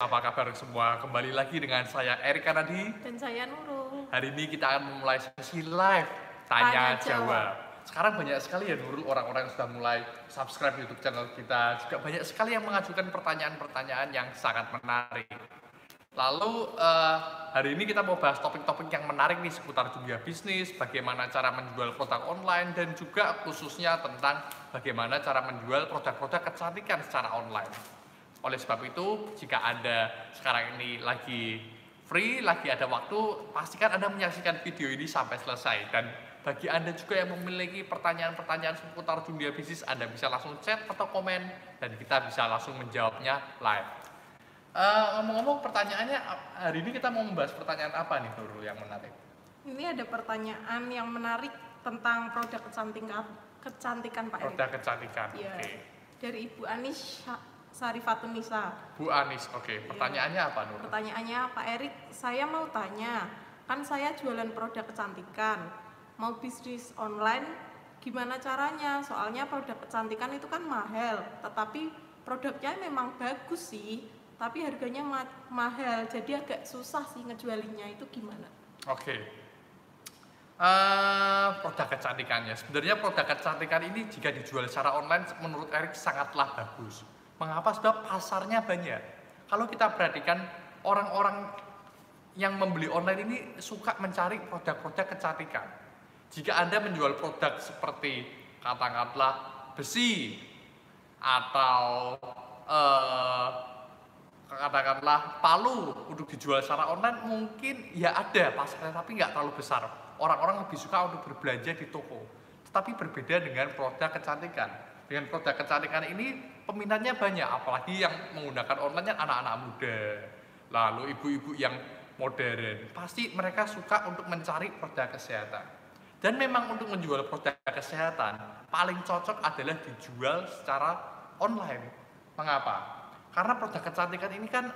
apa kabar semua? Kembali lagi dengan saya Erik Kanadi. Dan saya Nurul. Hari ini kita akan memulai sesi live tanya, Tanya jawab. jawab. Sekarang banyak sekali ya Nurul orang-orang yang sudah mulai subscribe YouTube channel kita. Juga banyak sekali yang mengajukan pertanyaan-pertanyaan yang sangat menarik. Lalu eh, hari ini kita mau bahas topik-topik yang menarik nih seputar dunia bisnis, bagaimana cara menjual produk online dan juga khususnya tentang bagaimana cara menjual produk-produk kecantikan secara online. Oleh sebab itu, jika Anda sekarang ini lagi free, lagi ada waktu, pastikan Anda menyaksikan video ini sampai selesai. Dan bagi Anda juga yang memiliki pertanyaan-pertanyaan seputar dunia bisnis, Anda bisa langsung chat atau komen, dan kita bisa langsung menjawabnya live. Eh, Ngomong-ngomong pertanyaannya, hari ini kita mau membahas pertanyaan apa nih Nurul yang menarik? Ini ada pertanyaan yang menarik tentang produk kecantikan kecantikan Pak Erik. Produk kecantikan, Iya. oke. Dari Ibu Anis Sya- Sarifatun Nisa. Bu Anis, oke. Pertanyaannya apa Nurul? Pertanyaannya Pak Erik, saya mau tanya, kan saya jualan produk kecantikan, mau bisnis online, gimana caranya? Soalnya produk kecantikan itu kan mahal, tetapi produknya memang bagus sih, tapi harganya ma- mahal, jadi agak susah sih ngejualinnya itu gimana? Oke. Eh, produk kecantikannya. Sebenarnya produk kecantikan ini jika dijual secara online menurut Erik sangatlah bagus. Mengapa? Sebab pasarnya banyak. Kalau kita perhatikan orang-orang yang membeli online ini suka mencari produk-produk kecantikan. Jika Anda menjual produk seperti katakanlah besi atau eh, katakanlah palu untuk dijual secara online mungkin ya ada pasarnya tapi nggak terlalu besar orang-orang lebih suka untuk berbelanja di toko tetapi berbeda dengan produk kecantikan dengan produk kecantikan ini peminatnya banyak apalagi yang menggunakan online anak-anak muda lalu ibu-ibu yang modern pasti mereka suka untuk mencari produk kesehatan dan memang untuk menjual produk kesehatan paling cocok adalah dijual secara online mengapa karena produk kecantikan ini kan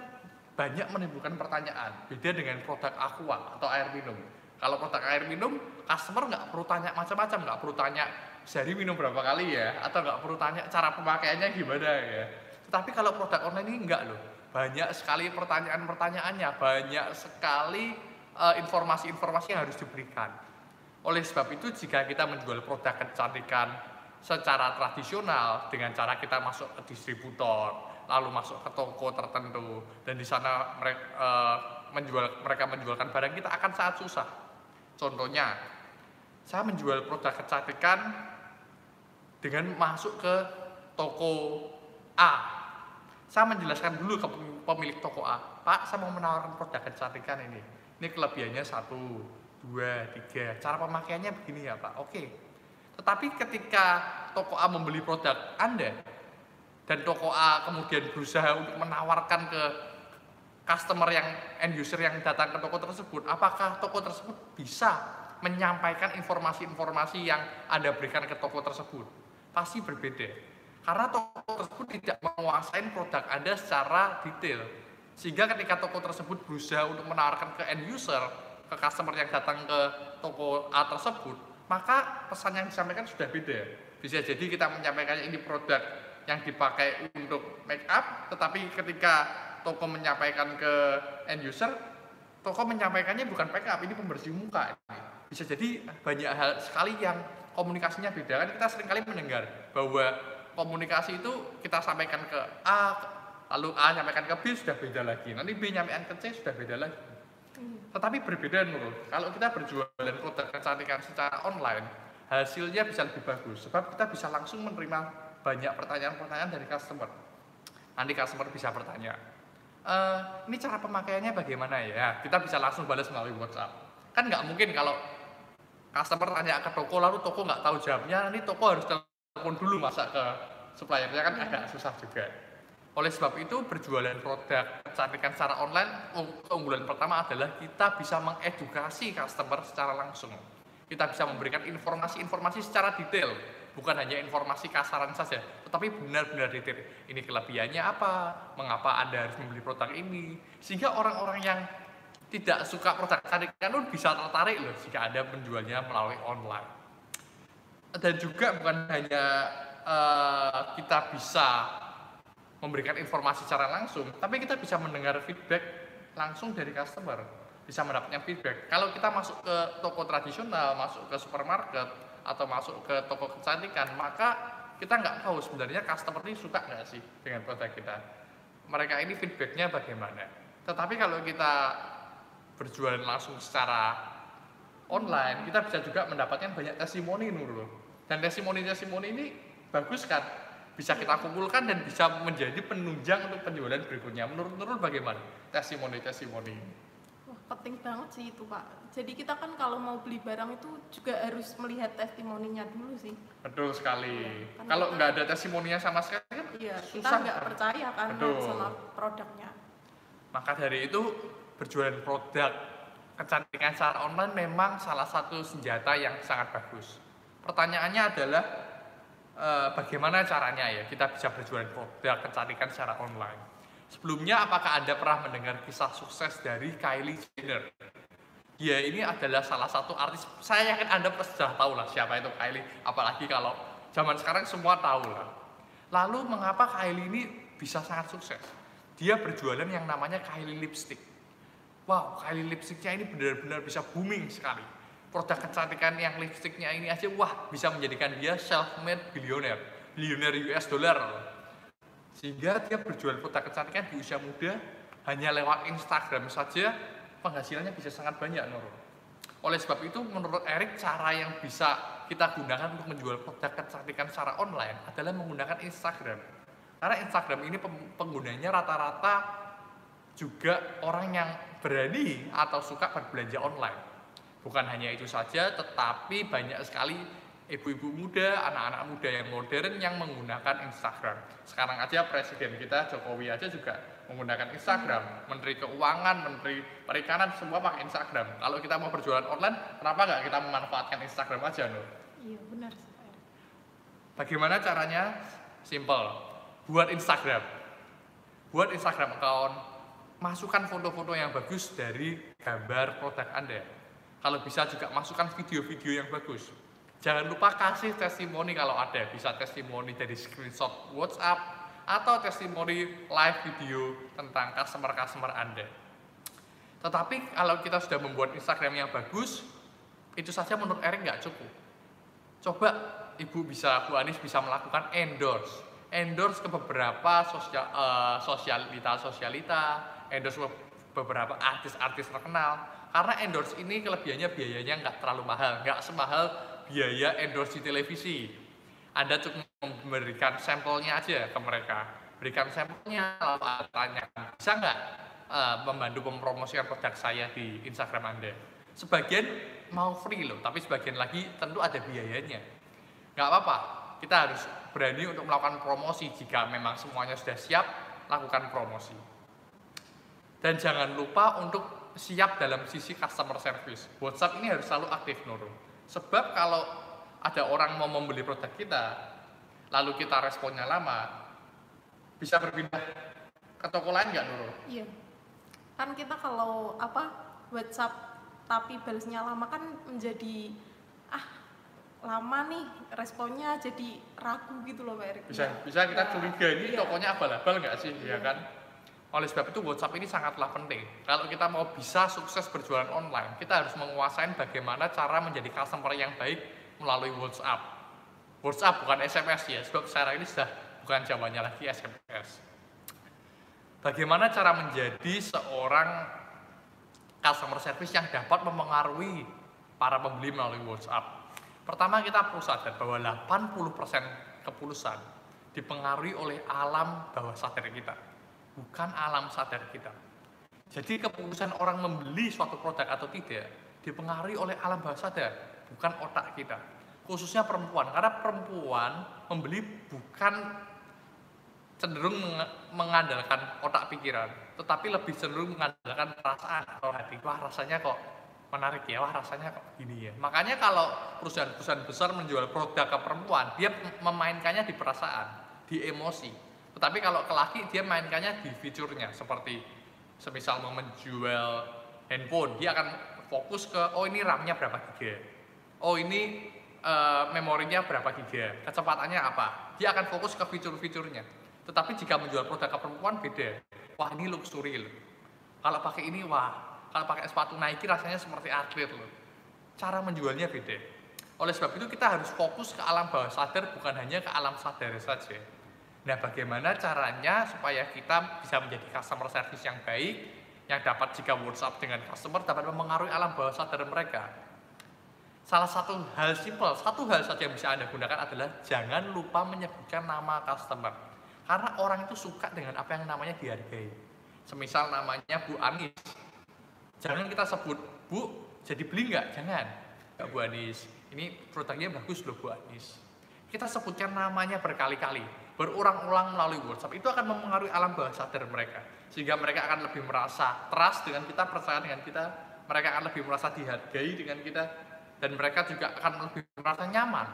banyak menimbulkan pertanyaan. Beda dengan produk aqua atau air minum. Kalau produk air minum, customer nggak perlu tanya macam-macam, nggak perlu tanya sehari minum berapa kali ya, atau nggak perlu tanya cara pemakaiannya gimana ya. Tetapi kalau produk online ini enggak loh. Banyak sekali pertanyaan-pertanyaannya, banyak sekali eh, informasi-informasi yang harus diberikan. Oleh sebab itu, jika kita menjual produk kecantikan secara tradisional dengan cara kita masuk ke distributor, lalu masuk ke toko tertentu dan di sana mereka menjual mereka menjualkan barang kita akan sangat susah. Contohnya, saya menjual produk kecantikan dengan masuk ke toko A. Saya menjelaskan dulu ke pemilik toko A, Pak, saya mau menawarkan produk kecantikan ini. Ini kelebihannya satu, dua, tiga. Cara pemakaiannya begini ya Pak. Oke. Tetapi ketika toko A membeli produk Anda, dan toko A kemudian berusaha untuk menawarkan ke customer yang end user yang datang ke toko tersebut, apakah toko tersebut bisa menyampaikan informasi-informasi yang Anda berikan ke toko tersebut? Pasti berbeda. Karena toko tersebut tidak menguasai produk Anda secara detail. Sehingga ketika toko tersebut berusaha untuk menawarkan ke end user, ke customer yang datang ke toko A tersebut, maka pesan yang disampaikan sudah beda. Bisa jadi kita menyampaikannya ini produk yang dipakai untuk make up, tetapi ketika toko menyampaikan ke end user, toko menyampaikannya bukan make up, ini pembersih muka. Bisa jadi banyak hal sekali yang komunikasinya beda. Kan kita sering kali mendengar bahwa komunikasi itu kita sampaikan ke A, lalu A nyampaikan ke B sudah beda lagi. Nanti B nyampaikan ke C sudah beda lagi. Tetapi berbeda menurut. Kalau kita berjualan produk kecantikan secara online, hasilnya bisa lebih bagus. Sebab kita bisa langsung menerima banyak pertanyaan-pertanyaan dari customer. Nanti customer bisa bertanya, e, ini cara pemakaiannya bagaimana ya? Kita bisa langsung balas melalui WhatsApp. Kan nggak mungkin kalau customer tanya ke toko lalu toko nggak tahu jawabnya, nanti toko harus telepon dulu masa ke suppliernya kan agak susah juga. Oleh sebab itu berjualan produk kecantikan secara online keunggulan pertama adalah kita bisa mengedukasi customer secara langsung. Kita bisa memberikan informasi-informasi secara detail bukan hanya informasi kasaran saja, tetapi benar-benar detail. Ini kelebihannya apa? Mengapa Anda harus membeli produk ini? Sehingga orang-orang yang tidak suka produk kecantikan pun bisa tertarik loh jika Anda menjualnya melalui online. Dan juga bukan hanya uh, kita bisa memberikan informasi secara langsung, tapi kita bisa mendengar feedback langsung dari customer, bisa mendapatkan feedback. Kalau kita masuk ke toko tradisional, masuk ke supermarket, atau masuk ke toko kecantikan, maka kita nggak tahu sebenarnya customer ini suka nggak sih dengan produk kita. Mereka ini feedbacknya bagaimana. Tetapi kalau kita berjualan langsung secara online, kita bisa juga mendapatkan banyak testimoni Nurul. Dan testimoni-testimoni ini bagus kan? Bisa kita kumpulkan dan bisa menjadi penunjang untuk penjualan berikutnya. Menurut Nurul bagaimana testimoni-testimoni ini? Wah, penting banget sih itu, Pak. Jadi kita kan kalau mau beli barang itu juga harus melihat testimoninya dulu sih. Betul sekali. Kan Kalau kita- nggak ada testimoninya sama sekali kan Iya, kita susah. nggak percaya kan Betul. sama produknya. Maka dari itu berjualan produk kecantikan secara online memang salah satu senjata yang sangat bagus. Pertanyaannya adalah eh, bagaimana caranya ya kita bisa berjualan produk kecantikan secara online. Sebelumnya apakah Anda pernah mendengar kisah sukses dari Kylie Jenner? Dia ini adalah salah satu artis, saya yakin Anda sudah tahu lah siapa itu Kylie, apalagi kalau zaman sekarang semua tahu lah. Lalu mengapa Kylie ini bisa sangat sukses? Dia berjualan yang namanya Kylie Lipstick. Wow, Kylie lipsticknya ini benar-benar bisa booming sekali. Produk kecantikan yang lipsticknya ini aja, wah bisa menjadikan dia self-made billionaire, billionaire US dollar. Sehingga dia berjual produk kecantikan di usia muda hanya lewat Instagram saja penghasilannya bisa sangat banyak Nurul. Oleh sebab itu menurut Erik cara yang bisa kita gunakan untuk menjual produk kecantikan secara online adalah menggunakan Instagram. Karena Instagram ini penggunanya rata-rata juga orang yang berani atau suka berbelanja online. Bukan hanya itu saja, tetapi banyak sekali ibu-ibu muda, anak-anak muda yang modern yang menggunakan Instagram. Sekarang aja presiden kita Jokowi aja juga menggunakan Instagram. Menteri Keuangan, Menteri Perikanan semua pakai Instagram. Kalau kita mau berjualan online, kenapa nggak kita memanfaatkan Instagram aja, Nur? Iya, benar. Bagaimana caranya? Simple. Buat Instagram. Buat Instagram account. Masukkan foto-foto yang bagus dari gambar produk Anda. Kalau bisa juga masukkan video-video yang bagus. Jangan lupa kasih testimoni kalau ada. Bisa testimoni dari screenshot WhatsApp atau testimoni live video tentang customer-customer Anda. Tetapi kalau kita sudah membuat Instagram yang bagus, itu saja menurut Erik nggak cukup. Coba Ibu bisa, Bu Anies bisa melakukan endorse. Endorse ke beberapa sosial, eh, sosialita-sosialita, endorse beberapa artis-artis terkenal. Karena endorse ini kelebihannya biayanya nggak terlalu mahal, nggak semahal biaya endorse di televisi. Anda cukup memberikan sampelnya aja ke mereka. Berikan sampelnya, lalu tanyakan, bisa nggak eh, membantu mempromosikan produk saya di Instagram Anda? Sebagian mau free loh, tapi sebagian lagi tentu ada biayanya. Nggak apa-apa, kita harus berani untuk melakukan promosi jika memang semuanya sudah siap, lakukan promosi. Dan jangan lupa untuk siap dalam sisi customer service. WhatsApp ini harus selalu aktif Nurul. Sebab kalau ada orang mau membeli produk kita, lalu kita responnya lama, bisa berpindah ke toko lain nggak Nurul? Iya. Kan kita kalau apa WhatsApp tapi balasnya lama kan menjadi ah lama nih responnya jadi ragu gitu loh Pak Erik. Bisa, Iya. bisa kita Ya, curiga ini iya. tokonya abal-abal nggak sih, ya Iya. kan? Oleh sebab itu WhatsApp ini sangatlah penting. Kalau kita mau bisa sukses berjualan online, kita harus menguasai bagaimana cara menjadi customer yang baik melalui WhatsApp. WhatsApp bukan SMS ya, sebab sekarang ini sudah bukan zamannya lagi SMS. Bagaimana cara menjadi seorang customer service yang dapat memengaruhi para pembeli melalui WhatsApp? Pertama kita perlu sadar bahwa 80% keputusan dipengaruhi oleh alam bawah sadar kita, bukan alam sadar kita. Jadi keputusan orang membeli suatu produk atau tidak dipengaruhi oleh alam bawah sadar, bukan otak kita. Khususnya perempuan, karena perempuan membeli bukan cenderung mengandalkan otak pikiran, tetapi lebih cenderung mengandalkan perasaan atau hati. Wah rasanya kok menarik ya, wah rasanya kok gini ya. Makanya kalau perusahaan-perusahaan besar menjual produk ke perempuan, dia memainkannya di perasaan, di emosi. Tetapi kalau ke laki dia mainkannya di fiturnya, seperti semisal mau menjual handphone, dia akan fokus ke oh ini RAM-nya berapa giga, oh ini eh, memorinya berapa giga, kecepatannya apa. Dia akan fokus ke fitur-fiturnya. Tetapi jika menjual produk ke perempuan beda. Wah ini luxury loh. Kalau pakai ini wah, kalau pakai sepatu Nike rasanya seperti atlet loh. Cara menjualnya beda. Oleh sebab itu kita harus fokus ke alam bawah sadar bukan hanya ke alam sadar saja. Nah, bagaimana caranya supaya kita bisa menjadi customer service yang baik, yang dapat jika WhatsApp dengan customer dapat mempengaruhi alam bawah sadar mereka. Salah satu hal simpel, satu hal saja yang bisa Anda gunakan adalah jangan lupa menyebutkan nama customer. Karena orang itu suka dengan apa yang namanya dihargai. Semisal namanya Bu Anis. Jangan kita sebut, Bu, jadi beli nggak? Jangan. Nggak Bu Anis. Ini produknya bagus loh Bu Anis. Kita sebutkan namanya berkali-kali berulang-ulang melalui WhatsApp itu akan mempengaruhi alam bawah sadar mereka sehingga mereka akan lebih merasa trust dengan kita percaya dengan kita mereka akan lebih merasa dihargai dengan kita dan mereka juga akan lebih merasa nyaman.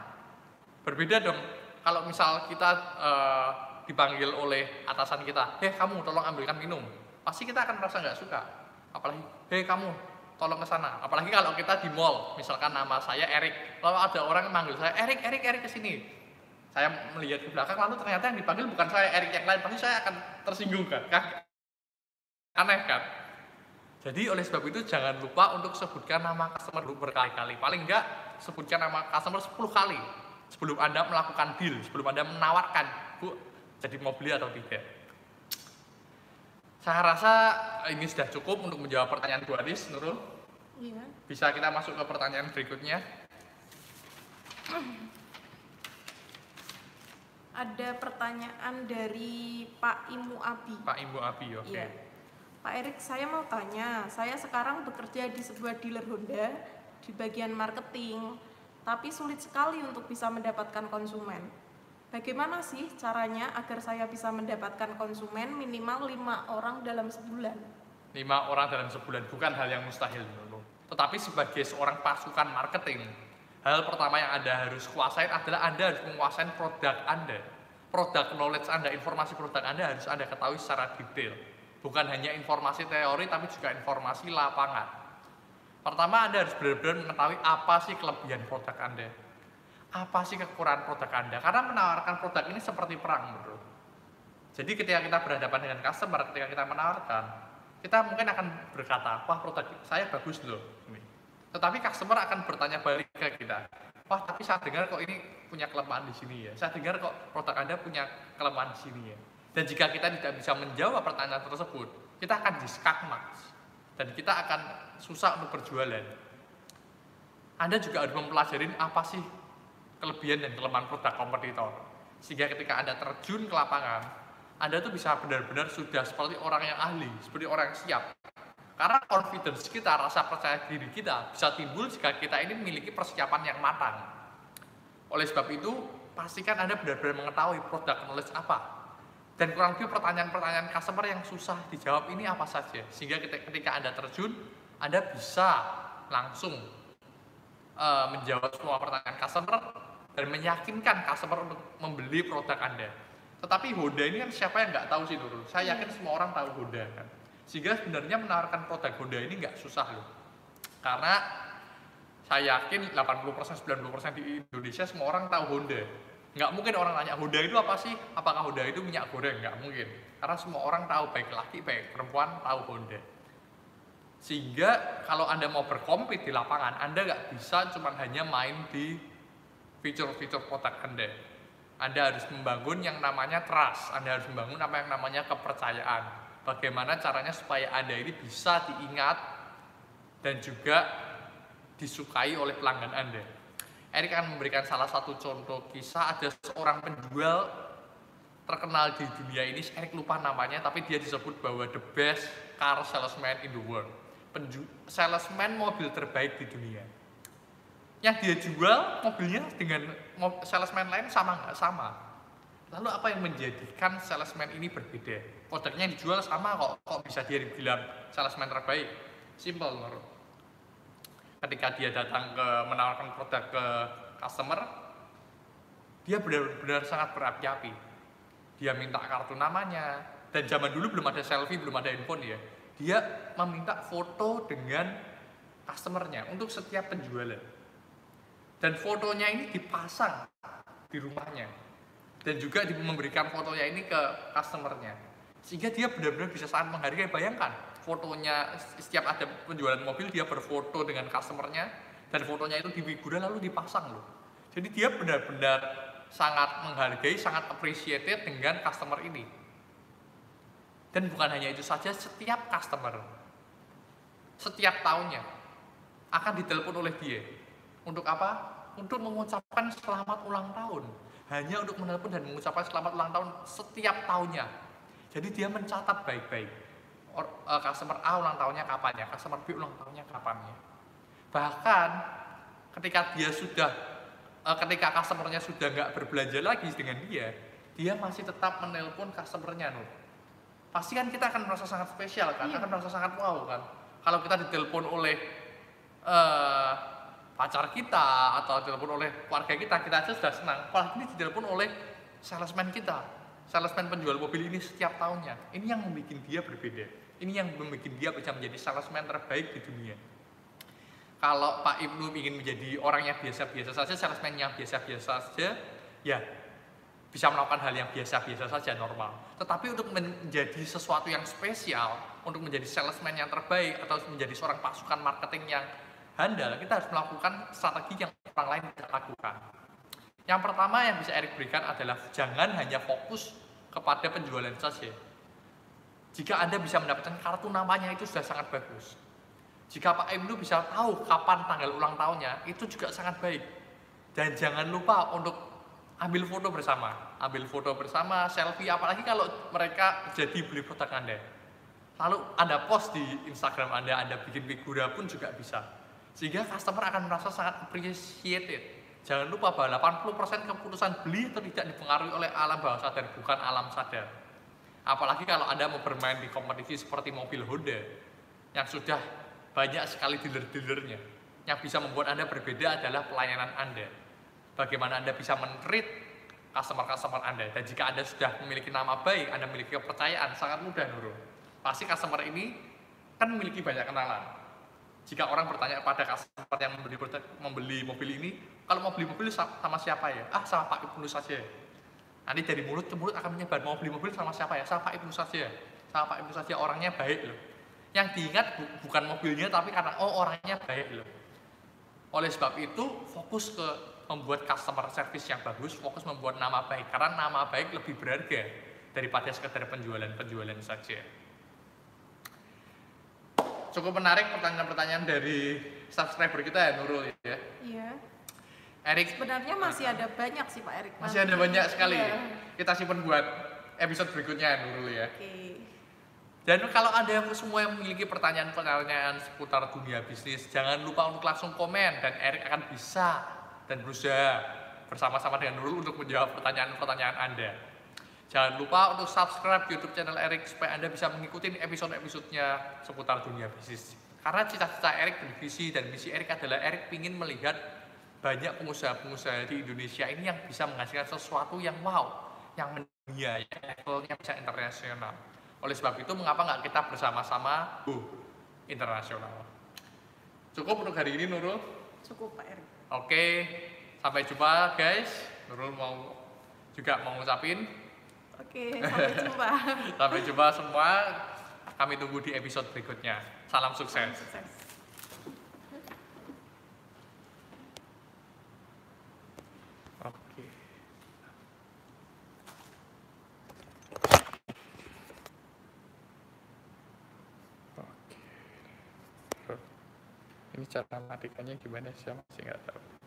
Berbeda dong kalau misal kita uh, dipanggil oleh atasan kita heh kamu tolong ambilkan minum pasti kita akan merasa nggak suka. Apalagi heh kamu tolong ke sana. Apalagi kalau kita di mall misalkan nama saya Erik lalu ada orang yang manggil saya Erik Erik Erik ke sini saya melihat ke belakang lalu ternyata yang dipanggil bukan saya Erik yang lain pasti saya akan tersinggung kan, aneh kan jadi oleh sebab itu jangan lupa untuk sebutkan nama customer dulu berkali-kali paling enggak sebutkan nama customer 10 kali sebelum anda melakukan deal sebelum anda menawarkan bu jadi mau beli atau tidak saya rasa ini sudah cukup untuk menjawab pertanyaan Bu Adis, Nurul. Iya. Bisa kita masuk ke pertanyaan berikutnya. Ada pertanyaan dari Pak Imu Abi. Pak Imu Abi, oke. Okay. Iya. Pak Erik, saya mau tanya, saya sekarang bekerja di sebuah dealer Honda di bagian marketing, tapi sulit sekali untuk bisa mendapatkan konsumen. Bagaimana sih caranya agar saya bisa mendapatkan konsumen minimal lima orang dalam sebulan? Lima orang dalam sebulan bukan hal yang mustahil, Tetapi sebagai seorang pasukan marketing, Hal pertama yang Anda harus kuasain adalah Anda harus menguasai produk Anda. Produk knowledge Anda, informasi produk Anda harus Anda ketahui secara detail. Bukan hanya informasi teori, tapi juga informasi lapangan. Pertama, Anda harus benar-benar mengetahui apa sih kelebihan produk Anda. Apa sih kekurangan produk Anda. Karena menawarkan produk ini seperti perang, bro. Jadi ketika kita berhadapan dengan customer, ketika kita menawarkan, kita mungkin akan berkata, wah produk saya bagus loh. Tetapi customer akan bertanya balik ke kita, wah tapi saya dengar kok ini punya kelemahan di sini ya. Saya dengar kok produk Anda punya kelemahan di sini ya. Dan jika kita tidak bisa menjawab pertanyaan tersebut, kita akan diskakmas dan kita akan susah untuk berjualan. Anda juga harus mempelajari apa sih kelebihan dan kelemahan produk kompetitor. Sehingga ketika Anda terjun ke lapangan, Anda tuh bisa benar-benar sudah seperti orang yang ahli, seperti orang yang siap karena confidence kita, rasa percaya diri kita bisa timbul jika kita ini memiliki persiapan yang matang. Oleh sebab itu, pastikan Anda benar-benar mengetahui produk knowledge apa. Dan kurang lebih pertanyaan-pertanyaan customer yang susah dijawab ini apa saja. Sehingga ketika Anda terjun, Anda bisa langsung uh, menjawab semua pertanyaan customer dan meyakinkan customer untuk membeli produk Anda. Tetapi Honda ini kan siapa yang nggak tahu sih Nurul? Saya yakin semua orang tahu Honda kan sehingga sebenarnya menawarkan produk Honda ini nggak susah loh. Karena saya yakin 80% 90% di Indonesia semua orang tahu Honda. Nggak mungkin orang tanya Honda itu apa sih? Apakah Honda itu minyak goreng? Nggak mungkin. Karena semua orang tahu baik laki baik perempuan tahu Honda. Sehingga kalau Anda mau berkompet di lapangan, Anda nggak bisa cuma hanya main di fitur-fitur produk Anda. Anda harus membangun yang namanya trust, Anda harus membangun apa yang namanya kepercayaan bagaimana caranya supaya Anda ini bisa diingat dan juga disukai oleh pelanggan Anda. Erik akan memberikan salah satu contoh kisah ada seorang penjual terkenal di dunia ini, Erik lupa namanya, tapi dia disebut bahwa the best car salesman in the world. Penju salesman mobil terbaik di dunia. Yang dia jual mobilnya dengan salesman lain sama nggak sama Lalu apa yang menjadikan salesman ini berbeda? Produknya yang dijual sama kok, kok bisa dia dibilang salesman terbaik? Simple menurut. Ketika dia datang ke menawarkan produk ke customer, dia benar-benar sangat berapi-api. Dia minta kartu namanya, dan zaman dulu belum ada selfie, belum ada handphone ya. Dia meminta foto dengan customernya untuk setiap penjualan. Dan fotonya ini dipasang di rumahnya dan juga memberikan fotonya ini ke customernya. Sehingga dia benar-benar bisa sangat menghargai. Bayangkan fotonya setiap ada penjualan mobil dia berfoto dengan customernya. Dan fotonya itu di figura lalu dipasang loh. Jadi dia benar-benar sangat menghargai sangat appreciated dengan customer ini. Dan bukan hanya itu saja setiap customer setiap tahunnya akan ditelepon oleh dia. Untuk apa? Untuk mengucapkan selamat ulang tahun hanya untuk menelepon dan mengucapkan selamat ulang tahun setiap tahunnya. Jadi dia mencatat baik-baik. Or- eh, customer A ulang tahunnya kapan ya? Customer B ulang tahunnya kapan ya? Bahkan ketika dia sudah eh, ketika customernya sudah nggak berbelanja lagi dengan dia dia masih tetap menelpon customernya Nur. Pasti kan kita akan merasa sangat spesial kan? Iya. akan merasa sangat wow kan? Kalau kita ditelepon oleh eh, pacar kita atau ditelepon oleh keluarga kita kita aja sudah senang. Apalagi ini ditelepon oleh salesman kita. Salesman penjual mobil ini setiap tahunnya. Ini yang membuat dia berbeda. Ini yang membuat dia bisa menjadi salesman terbaik di dunia. Kalau Pak Ibnu ingin menjadi orang yang biasa-biasa saja salesman yang biasa-biasa saja ya bisa melakukan hal yang biasa-biasa saja normal. Tetapi untuk menjadi sesuatu yang spesial, untuk menjadi salesman yang terbaik atau menjadi seorang pasukan marketing yang handal, kita harus melakukan strategi yang orang lain tidak lakukan. Yang pertama yang bisa Erik berikan adalah jangan hanya fokus kepada penjualan saja. Jika Anda bisa mendapatkan kartu namanya itu sudah sangat bagus. Jika Pak Ibnu bisa tahu kapan tanggal ulang tahunnya, itu juga sangat baik. Dan jangan lupa untuk ambil foto bersama, ambil foto bersama, selfie, apalagi kalau mereka jadi beli produk Anda. Lalu Anda post di Instagram Anda, Anda bikin figura pun juga bisa. Sehingga customer akan merasa sangat appreciated. Jangan lupa bahwa 80% keputusan beli atau tidak dipengaruhi oleh alam bawah sadar, bukan alam sadar. Apalagi kalau Anda mau bermain di kompetisi seperti mobil Honda, yang sudah banyak sekali dealer-dealernya. Yang bisa membuat Anda berbeda adalah pelayanan Anda bagaimana Anda bisa men-treat customer-customer Anda. Dan jika Anda sudah memiliki nama baik, Anda memiliki kepercayaan, sangat mudah Nurul. Pasti customer ini kan memiliki banyak kenalan. Jika orang bertanya pada customer yang membeli, membeli mobil ini, kalau mau beli mobil sa- sama siapa ya? Ah, sama Pak Ibnu saja. Nanti dari mulut ke mulut akan menyebar, mau beli mobil sama siapa ya? Sama Pak Ibnu saja. Sama Pak Ibnu saja, orangnya baik loh. Yang diingat bu- bukan mobilnya, tapi karena, oh orangnya baik loh. Oleh sebab itu, fokus ke membuat customer service yang bagus, fokus membuat nama baik. Karena nama baik lebih berharga daripada sekedar penjualan-penjualan saja. Cukup menarik pertanyaan-pertanyaan dari subscriber kita ya Nurul ya. Iya. Erik, Sebenarnya masih ada banyak sih Pak Erik. masih ada banyak sekali. Iya. Kita simpan buat episode berikutnya ya Nurul ya. Oke. Dan kalau ada yang semua yang memiliki pertanyaan-pertanyaan seputar dunia bisnis, jangan lupa untuk langsung komen dan Erik akan bisa dan berusaha bersama-sama dengan Nurul untuk menjawab pertanyaan-pertanyaan Anda. Jangan lupa untuk subscribe YouTube channel Erik supaya Anda bisa mengikuti episode-episodenya seputar dunia bisnis. Karena cita-cita Erik dan visi dan misi Erik adalah Erik ingin melihat banyak pengusaha-pengusaha di Indonesia ini yang bisa menghasilkan sesuatu yang wow, yang mendunia, yang levelnya bisa internasional. Oleh sebab itu, mengapa nggak kita bersama-sama go internasional? Cukup untuk hari ini, Nurul. Cukup Pak Erik. Oke, sampai jumpa guys. Nurul mau juga mau ngucapin Oke, sampai jumpa. sampai jumpa semua. Kami tunggu di episode berikutnya. Salam sukses. Sukses. Oke. Oke. Ini cara matikannya gimana sih? Saya masih nggak tahu.